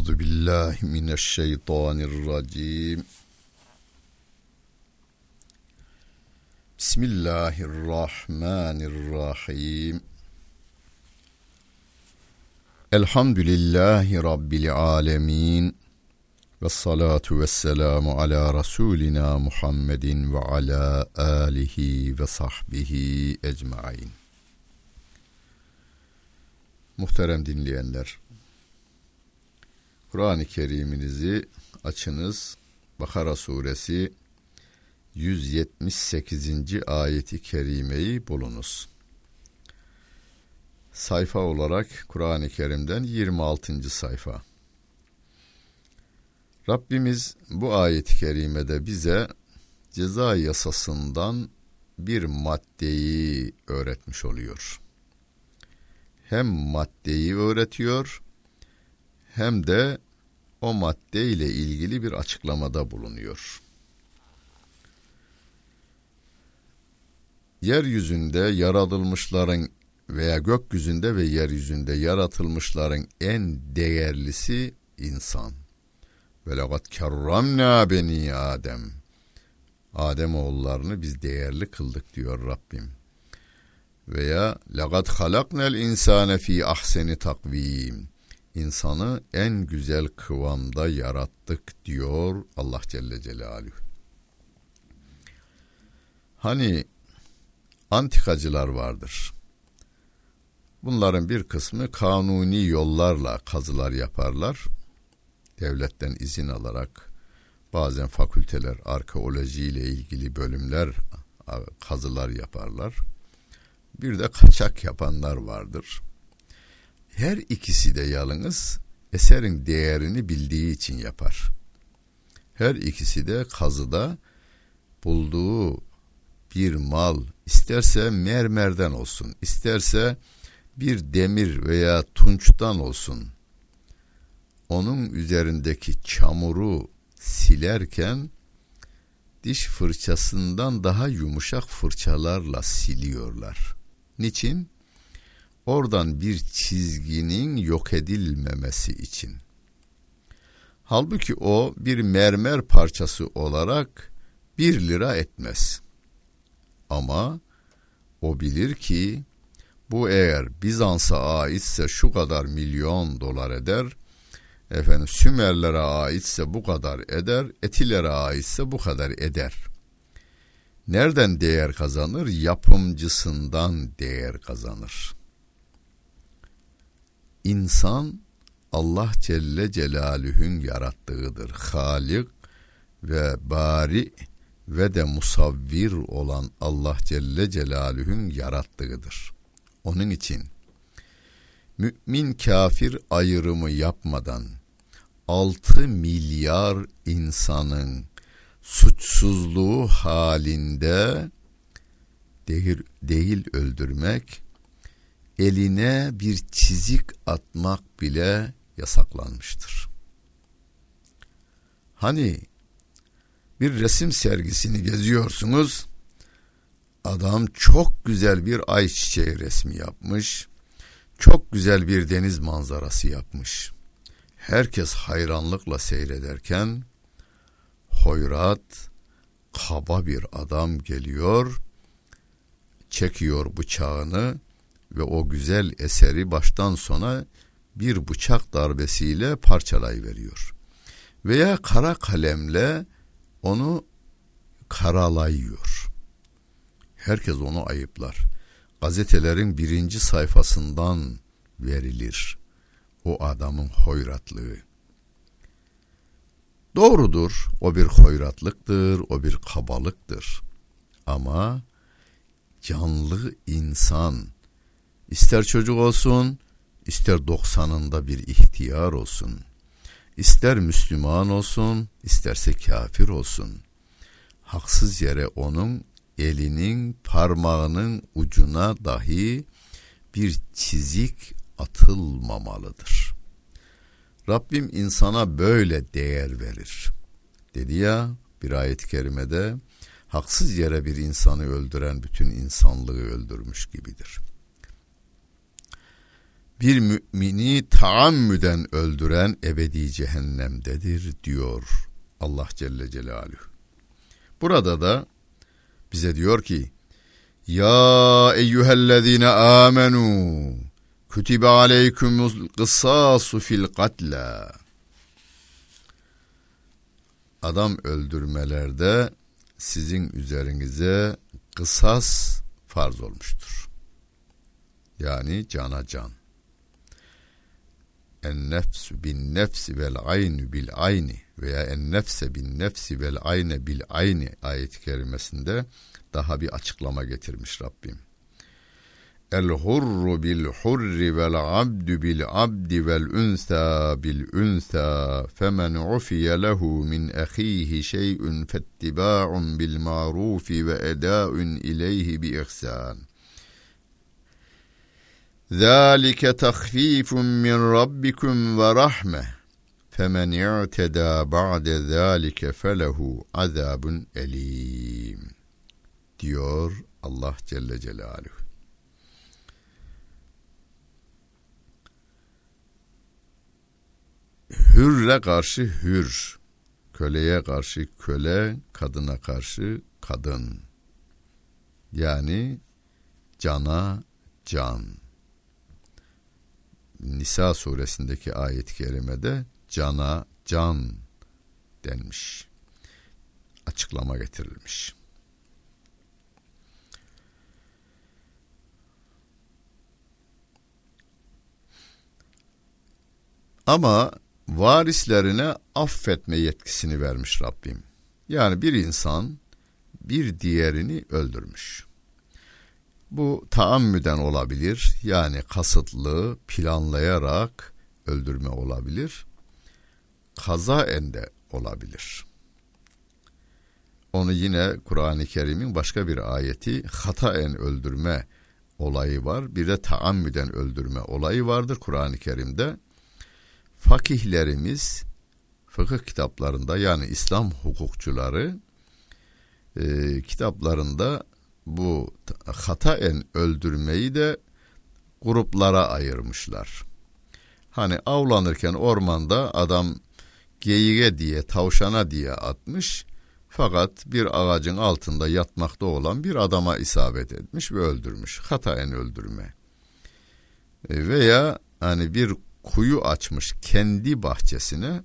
Euzu billahi mineşşeytanirracim. Bismillahirrahmanirrahim. Elhamdülillahi Rabbil alemin. Ve salatu ve selamu ala Resulina Muhammedin ve ala alihi ve sahbihi ecmain. Muhterem dinleyenler, Kur'an-ı Kerim'inizi açınız. Bakara suresi 178. ayeti kerimeyi bulunuz. Sayfa olarak Kur'an-ı Kerim'den 26. sayfa. Rabbimiz bu ayet-i kerimede bize ceza yasasından bir maddeyi öğretmiş oluyor. Hem maddeyi öğretiyor hem de o madde ile ilgili bir açıklamada bulunuyor. Yeryüzünde yaratılmışların veya gökyüzünde ve yeryüzünde yaratılmışların en değerlisi insan. Ve legat kerramna beni Adem. Adem oğullarını biz değerli kıldık diyor Rabbim. Veya legat halaknel insane fi ahseni takvim insanı en güzel kıvamda yarattık diyor Allah Celle Celaluhu. Hani antikacılar vardır. Bunların bir kısmı kanuni yollarla kazılar yaparlar. Devletten izin alarak bazen fakülteler arkeoloji ile ilgili bölümler kazılar yaparlar. Bir de kaçak yapanlar vardır. Her ikisi de yalnız eserin değerini bildiği için yapar. Her ikisi de kazıda bulduğu bir mal isterse mermerden olsun, isterse bir demir veya tunçtan olsun. Onun üzerindeki çamuru silerken diş fırçasından daha yumuşak fırçalarla siliyorlar. Niçin? Oradan bir çizginin yok edilmemesi için. Halbuki o bir mermer parçası olarak bir lira etmez. Ama o bilir ki bu eğer Bizans'a aitse şu kadar milyon dolar eder, efendim Sümerlere aitse bu kadar eder, Etilere aitse bu kadar eder. Nereden değer kazanır? Yapımcısından değer kazanır.'' İnsan Allah Celle Celaluhu'nun yarattığıdır. Halik ve bari ve de musavvir olan Allah Celle Celaluhu'nun yarattığıdır. Onun için mümin kafir ayrımı yapmadan 6 milyar insanın suçsuzluğu halinde değil, değil öldürmek eline bir çizik atmak bile yasaklanmıştır. Hani bir resim sergisini geziyorsunuz. Adam çok güzel bir ayçiçeği resmi yapmış. Çok güzel bir deniz manzarası yapmış. Herkes hayranlıkla seyrederken hoyrat, kaba bir adam geliyor, çekiyor bıçağını ve o güzel eseri baştan sona bir bıçak darbesiyle parçalayıveriyor. Veya kara kalemle onu karalayıyor. Herkes onu ayıplar. Gazetelerin birinci sayfasından verilir o adamın hoyratlığı. Doğrudur, o bir hoyratlıktır, o bir kabalıktır. Ama canlı insan İster çocuk olsun, ister doksanında bir ihtiyar olsun. İster Müslüman olsun, isterse kafir olsun. Haksız yere onun elinin parmağının ucuna dahi bir çizik atılmamalıdır. Rabbim insana böyle değer verir. Dedi ya bir ayet-i kerimede haksız yere bir insanı öldüren bütün insanlığı öldürmüş gibidir. Bir mümini taammüden öldüren ebedi cehennemdedir diyor Allah Celle Celaluhu. Burada da bize diyor ki Ya eyyühellezine amenu kutibe aleykümüz kıssasu fil katla Adam öldürmelerde sizin üzerinize kısas farz olmuştur. Yani cana can. En nefsü bin nefsi vel aynu bil ayni veya en nefse bin nefsi vel ayne bil ayni ayet-i kerimesinde daha bir açıklama getirmiş Rabbim. El hurru bil hurri vel abdu bil abdi vel unsa bil unsa femen ufiye lehu min ahihi şey'un fettiba'un bil marufi ve eda'un ileyhi bi ihsan. ذَٰلِكَ تَخْف۪يفٌ مِّنْ رَبِّكُمْ وَرَحْمَةٌ فَمَنْ اِعْتَدَى بَعْدَ ذَٰلِكَ فَلَهُ عَذَابٌ اَل۪يمٌ diyor Allah Celle Celaluhu. Hürre karşı hür, köleye karşı köle, kadına karşı kadın. Yani cana can. Nisa suresindeki ayet-i kerimede cana can denmiş. Açıklama getirilmiş. Ama varislerine affetme yetkisini vermiş Rabbim. Yani bir insan bir diğerini öldürmüş. Bu taammüden olabilir. Yani kasıtlı, planlayarak öldürme olabilir. Kaza ende olabilir. Onu yine Kur'an-ı Kerim'in başka bir ayeti hataen öldürme olayı var. Bir de taammüden öldürme olayı vardır Kur'an-ı Kerim'de fakihlerimiz fıkıh kitaplarında yani İslam hukukçuları e, kitaplarında bu hataen öldürmeyi de gruplara ayırmışlar. Hani avlanırken ormanda adam geyiğe diye tavşana diye atmış fakat bir ağacın altında yatmakta olan bir adama isabet etmiş ve öldürmüş. Hataen öldürme. E, veya hani bir kuyu açmış kendi bahçesine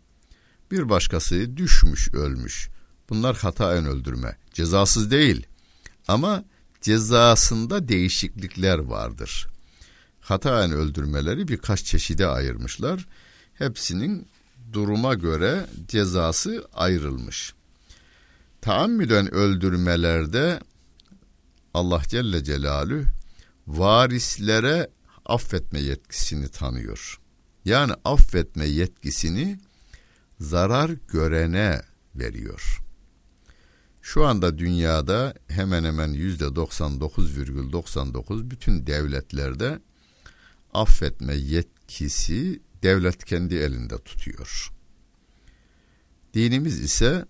bir başkası düşmüş ölmüş. Bunlar hataen öldürme. Cezasız değil ama cezasında değişiklikler vardır. Hataen öldürmeleri birkaç çeşide ayırmışlar. Hepsinin duruma göre cezası ayrılmış. Taammüden öldürmelerde Allah Celle Celalü varislere affetme yetkisini tanıyor. Yani affetme yetkisini zarar görene veriyor. Şu anda dünyada hemen hemen yüzde 99,99 bütün devletlerde affetme yetkisi devlet kendi elinde tutuyor. Dinimiz ise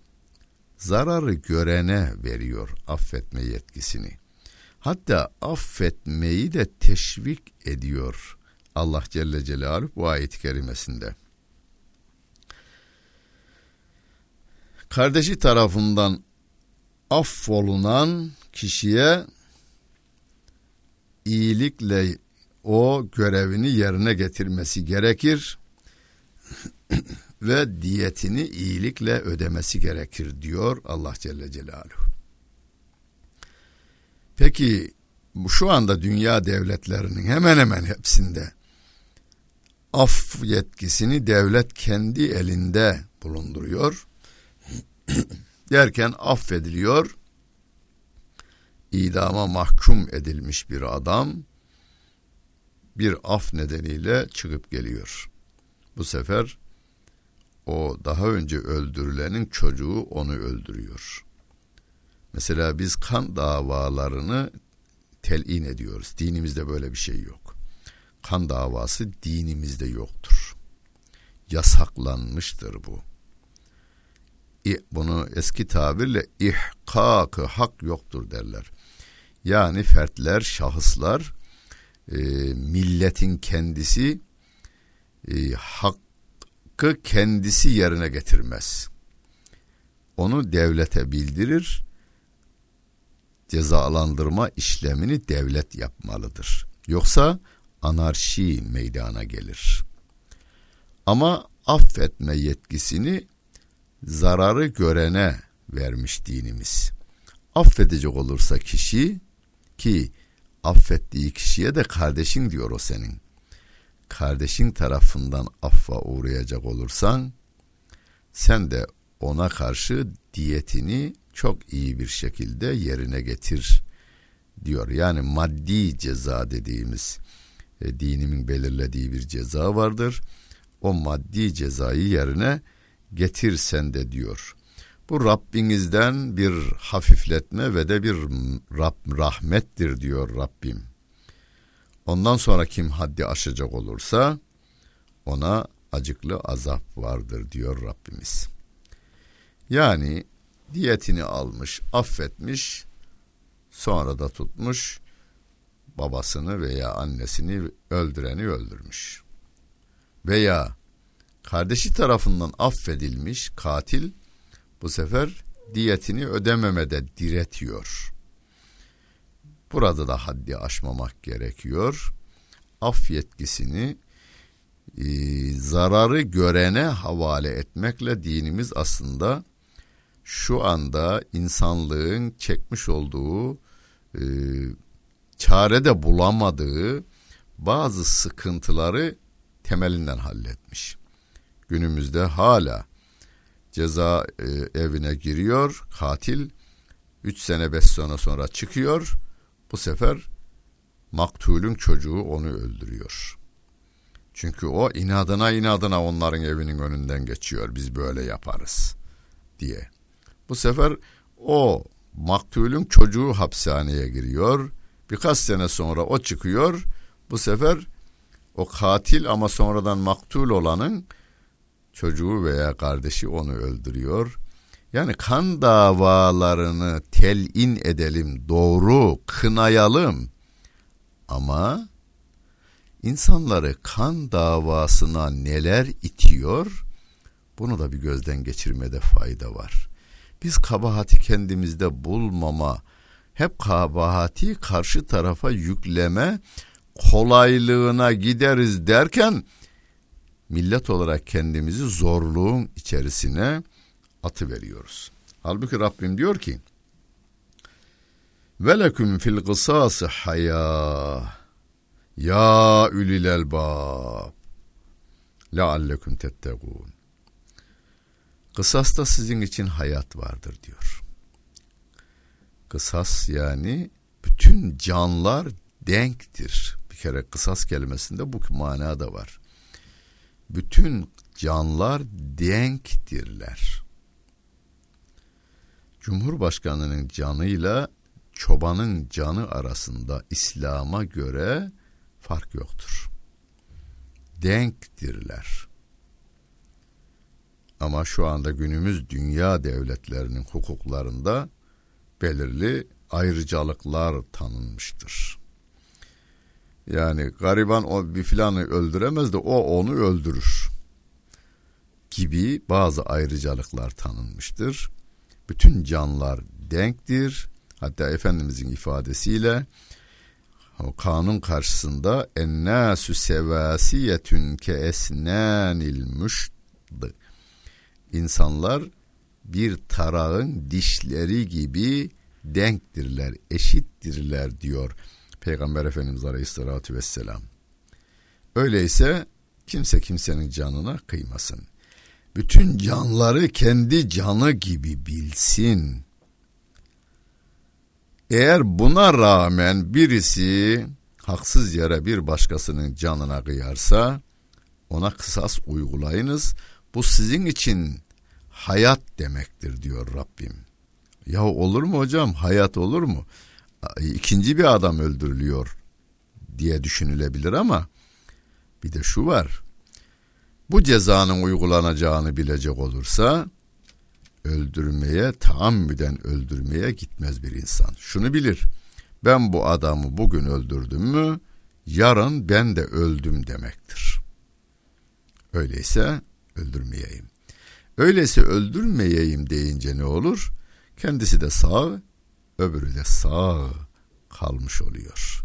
zararı görene veriyor affetme yetkisini. Hatta affetmeyi de teşvik ediyor. Allah Celle Celaluhu bu ayet-i kerimesinde. Kardeşi tarafından affolunan kişiye iyilikle o görevini yerine getirmesi gerekir ve diyetini iyilikle ödemesi gerekir diyor Allah Celle Celaluhu. Peki şu anda dünya devletlerinin hemen hemen hepsinde af yetkisini devlet kendi elinde bulunduruyor. Derken affediliyor. İdama mahkum edilmiş bir adam bir af nedeniyle çıkıp geliyor. Bu sefer o daha önce öldürülenin çocuğu onu öldürüyor. Mesela biz kan davalarını telin ediyoruz. Dinimizde böyle bir şey yok kan davası dinimizde yoktur. Yasaklanmıştır bu. Bunu eski tabirle ihkakı hak yoktur derler. Yani fertler, şahıslar e, milletin kendisi e, hakkı kendisi yerine getirmez. Onu devlete bildirir. Cezalandırma işlemini devlet yapmalıdır. Yoksa anarşi meydana gelir. Ama affetme yetkisini zararı görene vermiş dinimiz. Affedecek olursa kişi ki affettiği kişiye de kardeşin diyor o senin. Kardeşin tarafından affa uğrayacak olursan sen de ona karşı diyetini çok iyi bir şekilde yerine getir diyor. Yani maddi ceza dediğimiz e, dinimin belirlediği bir ceza vardır. O maddi cezayı yerine getir sen de diyor. Bu Rabbinizden bir hafifletme ve de bir Rab, rahmettir diyor Rabbim. Ondan sonra kim haddi aşacak olursa ona acıklı azap vardır diyor Rabbimiz. Yani diyetini almış, affetmiş, sonra da tutmuş babasını veya annesini öldüreni öldürmüş. Veya kardeşi tarafından affedilmiş katil bu sefer diyetini ödememede diretiyor. Burada da haddi aşmamak gerekiyor. Af yetkisini e, zararı görene havale etmekle dinimiz aslında şu anda insanlığın çekmiş olduğu e, çare de bulamadığı bazı sıkıntıları temelinden halletmiş. Günümüzde hala ceza e, evine giriyor katil 3 sene 5 sene sonra çıkıyor bu sefer maktulün çocuğu onu öldürüyor. Çünkü o inadına inadına onların evinin önünden geçiyor biz böyle yaparız diye. Bu sefer o maktulün çocuğu hapishaneye giriyor. Birkaç sene sonra o çıkıyor. Bu sefer o katil ama sonradan maktul olanın çocuğu veya kardeşi onu öldürüyor. Yani kan davalarını telin edelim, doğru kınayalım. Ama insanları kan davasına neler itiyor? Bunu da bir gözden geçirmede fayda var. Biz kabahati kendimizde bulmama, hep kabahati karşı tarafa yükleme kolaylığına gideriz derken millet olarak kendimizi zorluğun içerisine atı veriyoruz. Halbuki Rabbim diyor ki Veleküm fil kısası haya ya ülil elbab leallekum tettegûn Kısasta sizin için hayat vardır diyor. Kısas yani bütün canlar denktir. Bir kere kısas kelimesinde bu manada var. Bütün canlar denktirler. Cumhurbaşkanının canıyla çobanın canı arasında İslam'a göre fark yoktur. Denktirler. Ama şu anda günümüz dünya devletlerinin hukuklarında belirli ayrıcalıklar tanınmıştır. Yani gariban o bir filanı öldüremez de o onu öldürür gibi bazı ayrıcalıklar tanınmıştır. Bütün canlar denktir. Hatta Efendimizin ifadesiyle o kanun karşısında ennâsü sevâsiyetün ke esnânil müşd İnsanlar bir tarağın dişleri gibi denktirler, eşittirler diyor Peygamber Efendimiz Aleyhisselatü Vesselam. Öyleyse kimse kimsenin canına kıymasın. Bütün canları kendi canı gibi bilsin. Eğer buna rağmen birisi haksız yere bir başkasının canına kıyarsa ona kısas uygulayınız. Bu sizin için hayat demektir diyor Rabbim. Ya olur mu hocam hayat olur mu? İkinci bir adam öldürülüyor diye düşünülebilir ama bir de şu var. Bu cezanın uygulanacağını bilecek olursa öldürmeye, taammüden öldürmeye gitmez bir insan. Şunu bilir. Ben bu adamı bugün öldürdüm mü yarın ben de öldüm demektir. Öyleyse öldürmeyeyim. Öyleyse öldürmeyeyim deyince ne olur? Kendisi de sağ, öbürü de sağ kalmış oluyor.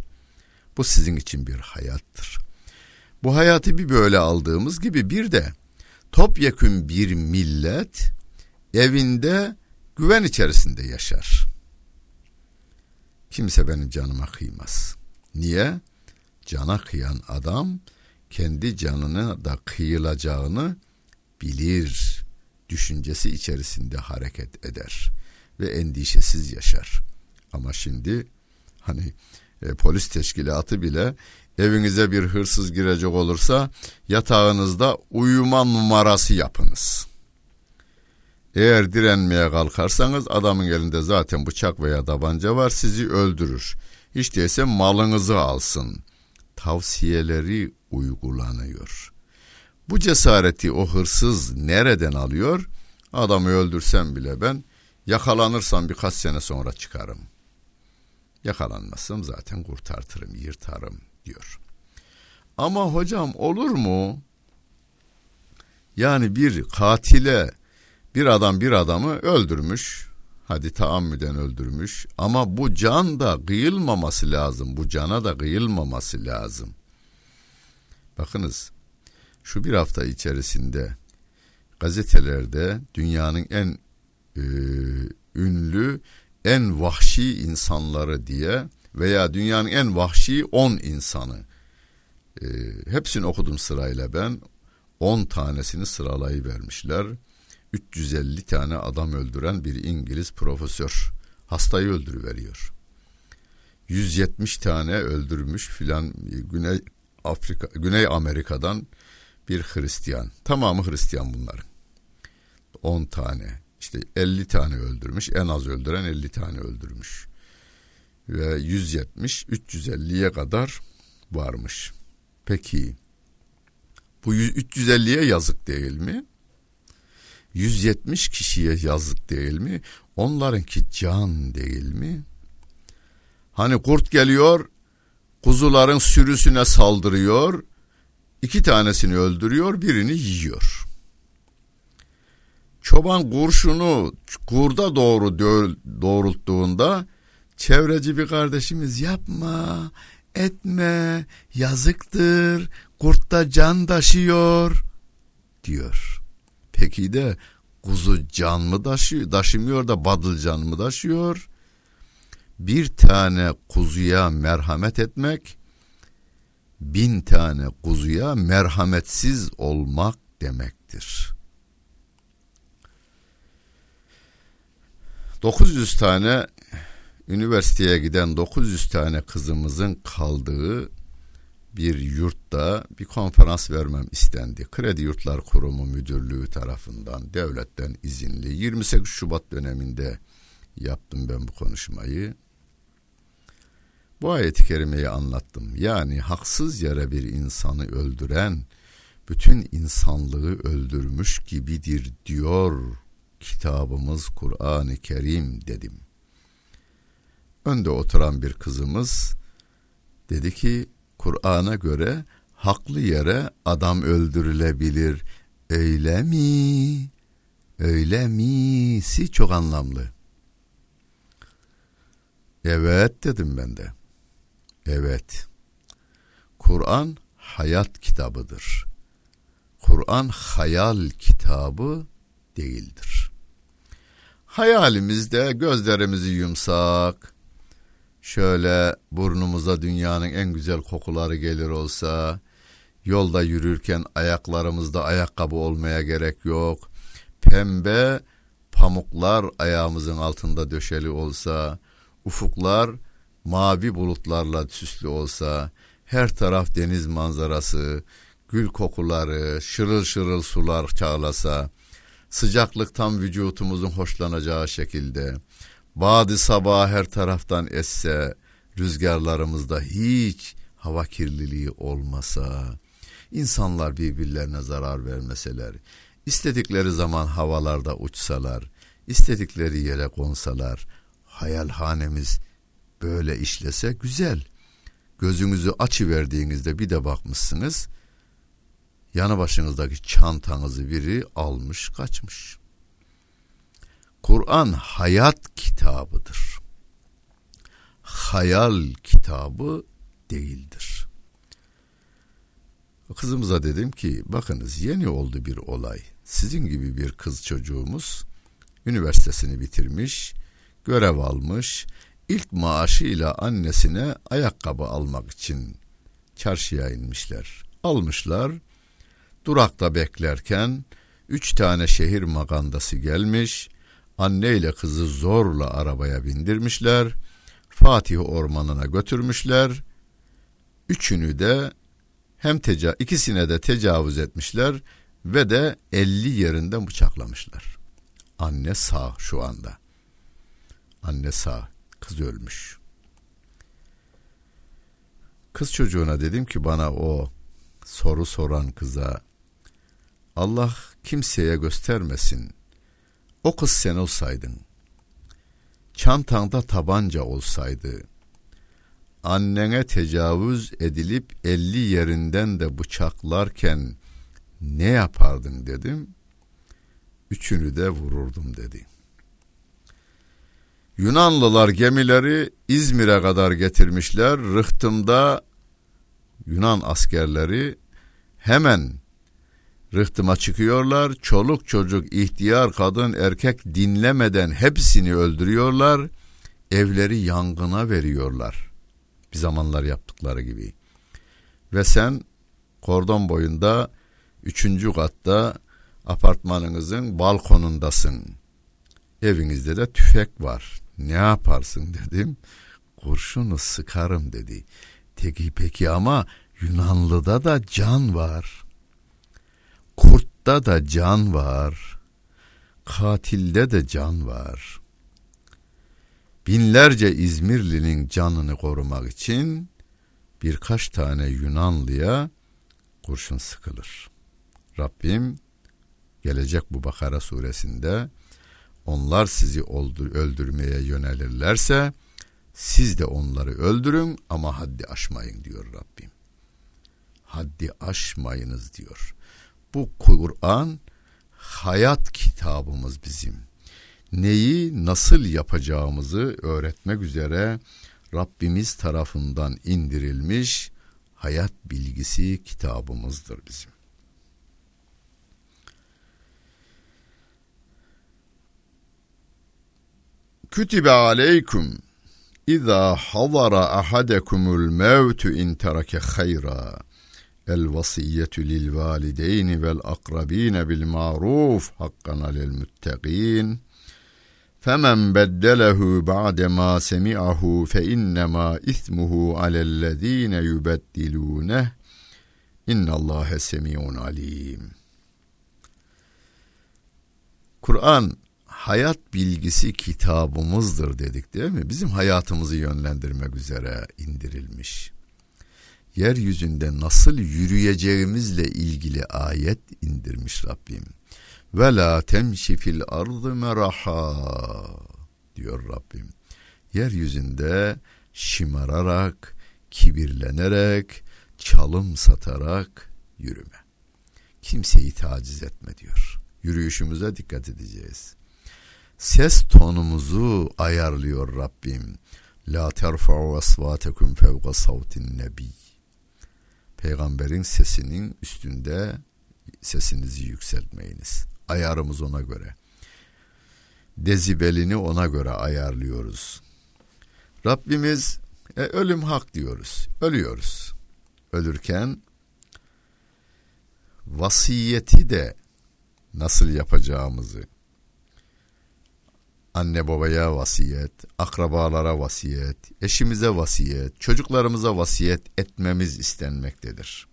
Bu sizin için bir hayattır. Bu hayatı bir böyle aldığımız gibi bir de topyekün bir millet evinde güven içerisinde yaşar. Kimse benim canıma kıymaz. Niye? Cana kıyan adam kendi canını da kıyılacağını bilir. Düşüncesi içerisinde hareket eder ve endişesiz yaşar. Ama şimdi hani e, polis teşkilatı bile evinize bir hırsız girecek olursa yatağınızda uyuma numarası yapınız. Eğer direnmeye kalkarsanız adamın elinde zaten bıçak veya tabanca var sizi öldürür. Hiç değilse malınızı alsın. Tavsiyeleri uygulanıyor. Bu cesareti o hırsız nereden alıyor? Adamı öldürsem bile ben yakalanırsam birkaç sene sonra çıkarım. Yakalanmasam zaten kurtartırım, yırtarım diyor. Ama hocam olur mu? Yani bir katile bir adam bir adamı öldürmüş. Hadi taammüden öldürmüş ama bu can da kıyılmaması lazım. Bu cana da kıyılmaması lazım. Bakınız şu bir hafta içerisinde gazetelerde dünyanın en e, ünlü en vahşi insanları diye veya dünyanın en vahşi 10 insanı e, hepsini okudum sırayla ben 10 tanesini sıralayı vermişler. 350 tane adam öldüren bir İngiliz profesör hastayı öldürüveriyor. 170 tane öldürmüş filan Güney Afrika Güney Amerika'dan bir Hristiyan. Tamamı Hristiyan bunların. 10 tane. İşte 50 tane öldürmüş. En az öldüren 50 tane öldürmüş. Ve 170 350'ye kadar varmış. Peki bu 350'ye yazık değil mi? 170 kişiye yazık değil mi? Onlarınki can değil mi? Hani kurt geliyor, kuzuların sürüsüne saldırıyor, iki tanesini öldürüyor, birini yiyor. Çoban kurşunu kurda doğru doğrulttuğunda çevreci bir kardeşimiz yapma, etme, yazıktır, kurtta can taşıyor diyor. Peki de kuzu can mı taşıyor, taşımıyor da badılcan mı taşıyor? Bir tane kuzuya merhamet etmek, bin tane kuzuya merhametsiz olmak demektir. 900 tane üniversiteye giden 900 tane kızımızın kaldığı bir yurtta bir konferans vermem istendi. Kredi Yurtlar Kurumu Müdürlüğü tarafından devletten izinli 28 Şubat döneminde yaptım ben bu konuşmayı. Bu ayet-i kerimeyi anlattım. Yani haksız yere bir insanı öldüren bütün insanlığı öldürmüş gibidir diyor kitabımız Kur'an-ı Kerim dedim. Önde oturan bir kızımız dedi ki Kur'an'a göre haklı yere adam öldürülebilir. Öyle mi? Öyle mi? Si çok anlamlı. Evet dedim ben de. Evet. Kur'an hayat kitabıdır. Kur'an hayal kitabı değildir. Hayalimizde gözlerimizi yumsak, şöyle burnumuza dünyanın en güzel kokuları gelir olsa, yolda yürürken ayaklarımızda ayakkabı olmaya gerek yok, pembe pamuklar ayağımızın altında döşeli olsa, ufuklar mavi bulutlarla süslü olsa, her taraf deniz manzarası, gül kokuları, şırıl şırıl sular çağlasa, sıcaklık tam vücutumuzun hoşlanacağı şekilde, Badi sabah her taraftan esse, rüzgarlarımızda hiç hava kirliliği olmasa, insanlar birbirlerine zarar vermeseler, istedikleri zaman havalarda uçsalar, istedikleri yere konsalar, hayalhanemiz böyle işlese güzel. gözünüzü açı verdiğinizde bir de bakmışsınız yanı başınızdaki çantanızı biri almış kaçmış. Kur'an hayat kitabıdır. Hayal kitabı değildir. Kızımıza dedim ki bakınız yeni oldu bir olay. Sizin gibi bir kız çocuğumuz üniversitesini bitirmiş, görev almış, ilk maaşıyla annesine ayakkabı almak için çarşıya inmişler. Almışlar, durakta beklerken üç tane şehir magandası gelmiş, anne ile kızı zorla arabaya bindirmişler, Fatih ormanına götürmüşler, üçünü de hem teca ikisine de tecavüz etmişler ve de elli yerinden bıçaklamışlar. Anne sağ şu anda. Anne sağ, kız ölmüş. Kız çocuğuna dedim ki bana o soru soran kıza Allah kimseye göstermesin. O kız sen olsaydın. Çantanda tabanca olsaydı. Annene tecavüz edilip elli yerinden de bıçaklarken ne yapardın dedim. Üçünü de vururdum dedi. Yunanlılar gemileri İzmir'e kadar getirmişler. Rıhtımda Yunan askerleri hemen rıhtıma çıkıyorlar. Çoluk çocuk, ihtiyar, kadın, erkek dinlemeden hepsini öldürüyorlar. Evleri yangına veriyorlar. Bir zamanlar yaptıkları gibi. Ve sen kordon boyunda üçüncü katta apartmanınızın balkonundasın. Evinizde de tüfek var. Ne yaparsın dedim. Kurşunu sıkarım dedi. Teki peki ama Yunanlıda da can var. Kurtta da can var. Katilde de can var. Binlerce İzmirli'nin canını korumak için birkaç tane Yunanlıya kurşun sıkılır. Rabbim gelecek bu Bakara suresinde onlar sizi öldürmeye yönelirlerse siz de onları öldürün ama haddi aşmayın diyor Rabbim. Haddi aşmayınız diyor. Bu Kur'an hayat kitabımız bizim. Neyi nasıl yapacağımızı öğretmek üzere Rabbimiz tarafından indirilmiş hayat bilgisi kitabımızdır bizim. Kütübe aleykum İza havara ahadekumul mevtu in terake hayra el vasiyyetu lil valideyni vel akrabine bil maruf hakkan alel müttegin فَمَنْ بَدَّلَهُ بَعْدَمَا سَمِعَهُ فَإِنَّمَا إِثْمُهُ عَلَى الَّذ۪ينَ يُبَدِّلُونَهُ اِنَّ اللّٰهَ سَمِيعٌ عَلِيمٌ Kur'an hayat bilgisi kitabımızdır dedik değil mi? Bizim hayatımızı yönlendirmek üzere indirilmiş. Yeryüzünde nasıl yürüyeceğimizle ilgili ayet indirmiş Rabbim. Ve la temşi fil ardı meraha diyor Rabbim. Yeryüzünde şımararak, kibirlenerek, çalım satarak yürüme. Kimseyi taciz etme diyor. Yürüyüşümüze dikkat edeceğiz ses tonumuzu ayarlıyor Rabbim. La terfa'u asvatekum fevqa savtin nebi. Peygamberin sesinin üstünde sesinizi yükseltmeyiniz. Ayarımız ona göre. Dezibelini ona göre ayarlıyoruz. Rabbimiz e, ölüm hak diyoruz. Ölüyoruz. Ölürken vasiyeti de nasıl yapacağımızı anne babaya vasiyet, akrabalara vasiyet, eşimize vasiyet, çocuklarımıza vasiyet etmemiz istenmektedir.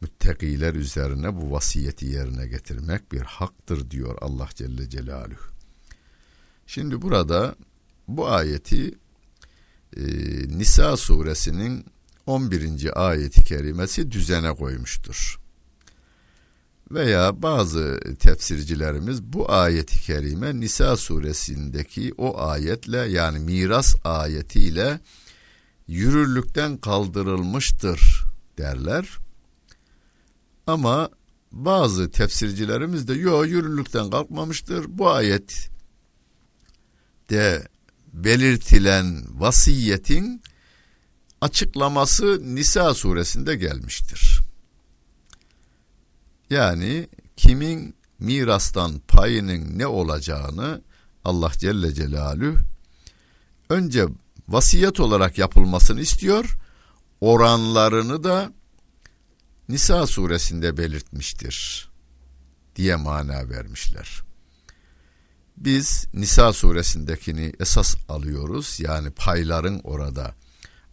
Müttakiler üzerine bu vasiyeti yerine getirmek bir haktır diyor Allah Celle Celaluhu. Şimdi burada bu ayeti e, Nisa suresinin 11. ayeti kerimesi düzene koymuştur veya bazı tefsircilerimiz bu ayeti kerime Nisa suresindeki o ayetle yani miras ayetiyle yürürlükten kaldırılmıştır derler. Ama bazı tefsircilerimiz de yo yürürlükten kalkmamıştır. Bu ayet de belirtilen vasiyetin açıklaması Nisa suresinde gelmiştir. Yani kimin mirastan payının ne olacağını Allah Celle Celaluhu önce vasiyet olarak yapılmasını istiyor. Oranlarını da Nisa suresinde belirtmiştir diye mana vermişler. Biz Nisa suresindekini esas alıyoruz. Yani payların orada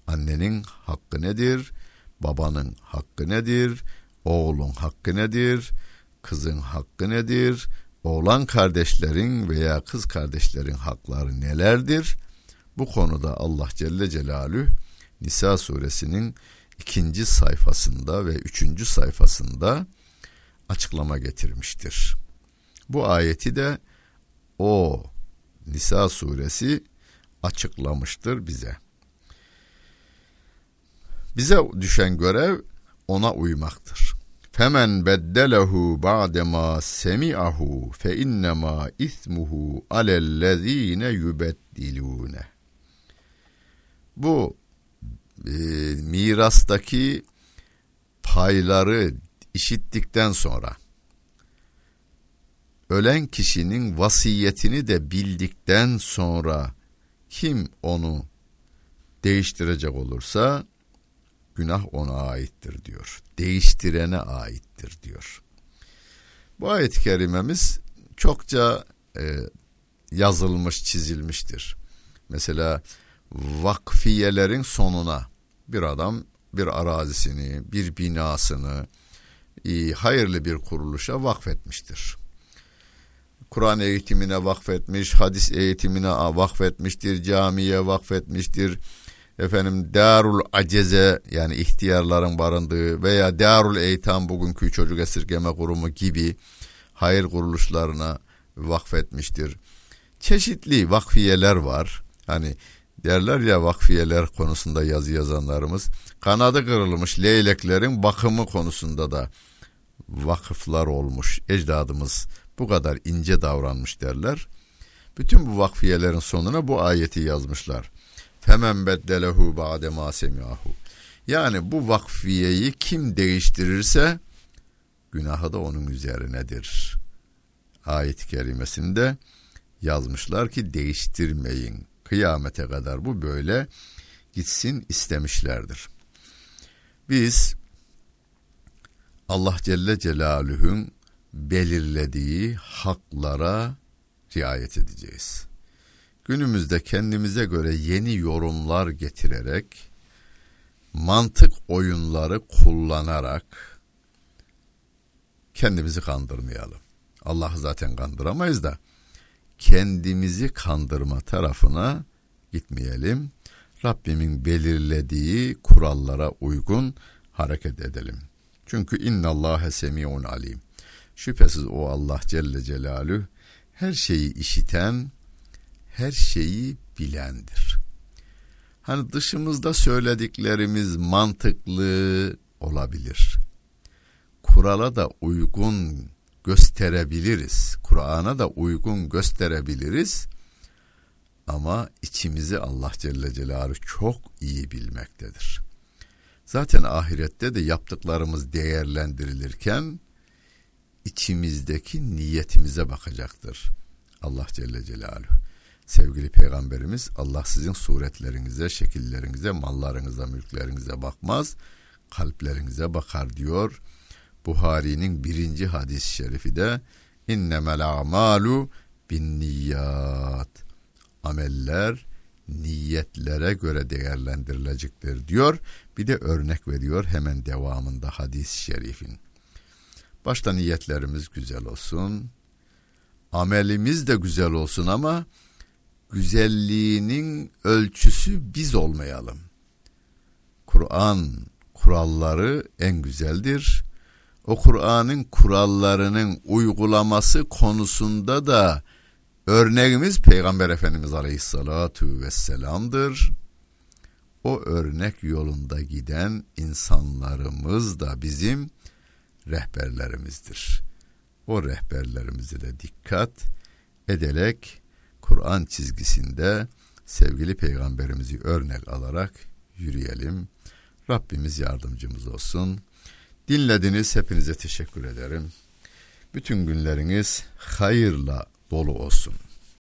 annenin hakkı nedir? Babanın hakkı nedir? Oğlun hakkı nedir? Kızın hakkı nedir? Oğlan kardeşlerin veya kız kardeşlerin hakları nelerdir? Bu konuda Allah Celle Celalü Nisa suresinin ikinci sayfasında ve üçüncü sayfasında açıklama getirmiştir. Bu ayeti de o Nisa suresi açıklamıştır bize. Bize düşen görev ona uymaktır. Femen beddelehu ba'dema semi'ahu fe innema ismuhu alellezine yubeddilune. Bu e, mirastaki payları işittikten sonra ölen kişinin vasiyetini de bildikten sonra kim onu değiştirecek olursa günah ona aittir diyor. Değiştirene aittir diyor. Bu ayet-i kerimemiz çokça e, yazılmış, çizilmiştir. Mesela vakfiyelerin sonuna bir adam bir arazisini, bir binasını e, hayırlı bir kuruluşa vakfetmiştir. Kur'an eğitimine vakfetmiş, hadis eğitimine vakfetmiştir, camiye vakfetmiştir. Efendim Darul Aceze yani ihtiyarların barındığı veya Darul Eytam bugünkü çocuk esirgeme kurumu gibi hayır kuruluşlarına vakfetmiştir. Çeşitli vakfiyeler var. Hani derler ya vakfiyeler konusunda yazı yazanlarımız kanadı kırılmış leyleklerin bakımı konusunda da vakıflar olmuş ecdadımız bu kadar ince davranmış derler. Bütün bu vakfiyelerin sonuna bu ayeti yazmışlar. Femen beddelehu ba'de ma. Yani bu vakfiyeyi kim değiştirirse günahı da onun üzerinedir. Ayet-i kerimesinde yazmışlar ki değiştirmeyin. Kıyamete kadar bu böyle gitsin istemişlerdir. Biz Allah Celle Celaluhu'nun belirlediği haklara riayet edeceğiz. Günümüzde kendimize göre yeni yorumlar getirerek mantık oyunları kullanarak kendimizi kandırmayalım. Allah zaten kandıramayız da kendimizi kandırma tarafına gitmeyelim. Rabbimin belirlediği kurallara uygun hareket edelim. Çünkü innallâhe semi'un alim. Şüphesiz o Allah Celle Celalü her şeyi işiten, her şeyi bilendir. Hani dışımızda söylediklerimiz mantıklı olabilir. Kurala da uygun gösterebiliriz. Kur'an'a da uygun gösterebiliriz. Ama içimizi Allah Celle Celaluhu çok iyi bilmektedir. Zaten ahirette de yaptıklarımız değerlendirilirken içimizdeki niyetimize bakacaktır. Allah Celle Celaluhu. Sevgili peygamberimiz Allah sizin suretlerinize, şekillerinize, mallarınıza, mülklerinize bakmaz, kalplerinize bakar diyor. Buhari'nin birinci hadis-i şerifi de innemel a'malu bin niyat. Ameller niyetlere göre değerlendirilecektir diyor. Bir de örnek veriyor hemen devamında hadis-i şerifin. Başta niyetlerimiz güzel olsun. Amelimiz de güzel olsun ama güzelliğinin ölçüsü biz olmayalım. Kur'an kuralları en güzeldir. O Kur'an'ın kurallarının uygulaması konusunda da örneğimiz Peygamber Efendimiz Aleyhissalatu vesselam'dır. o örnek yolunda giden insanlarımız da bizim rehberlerimizdir. O rehberlerimize de dikkat ederek Kur'an çizgisinde sevgili peygamberimizi örnek alarak yürüyelim. Rabbimiz yardımcımız olsun. Dinlediniz hepinize teşekkür ederim. Bütün günleriniz hayırla dolu olsun.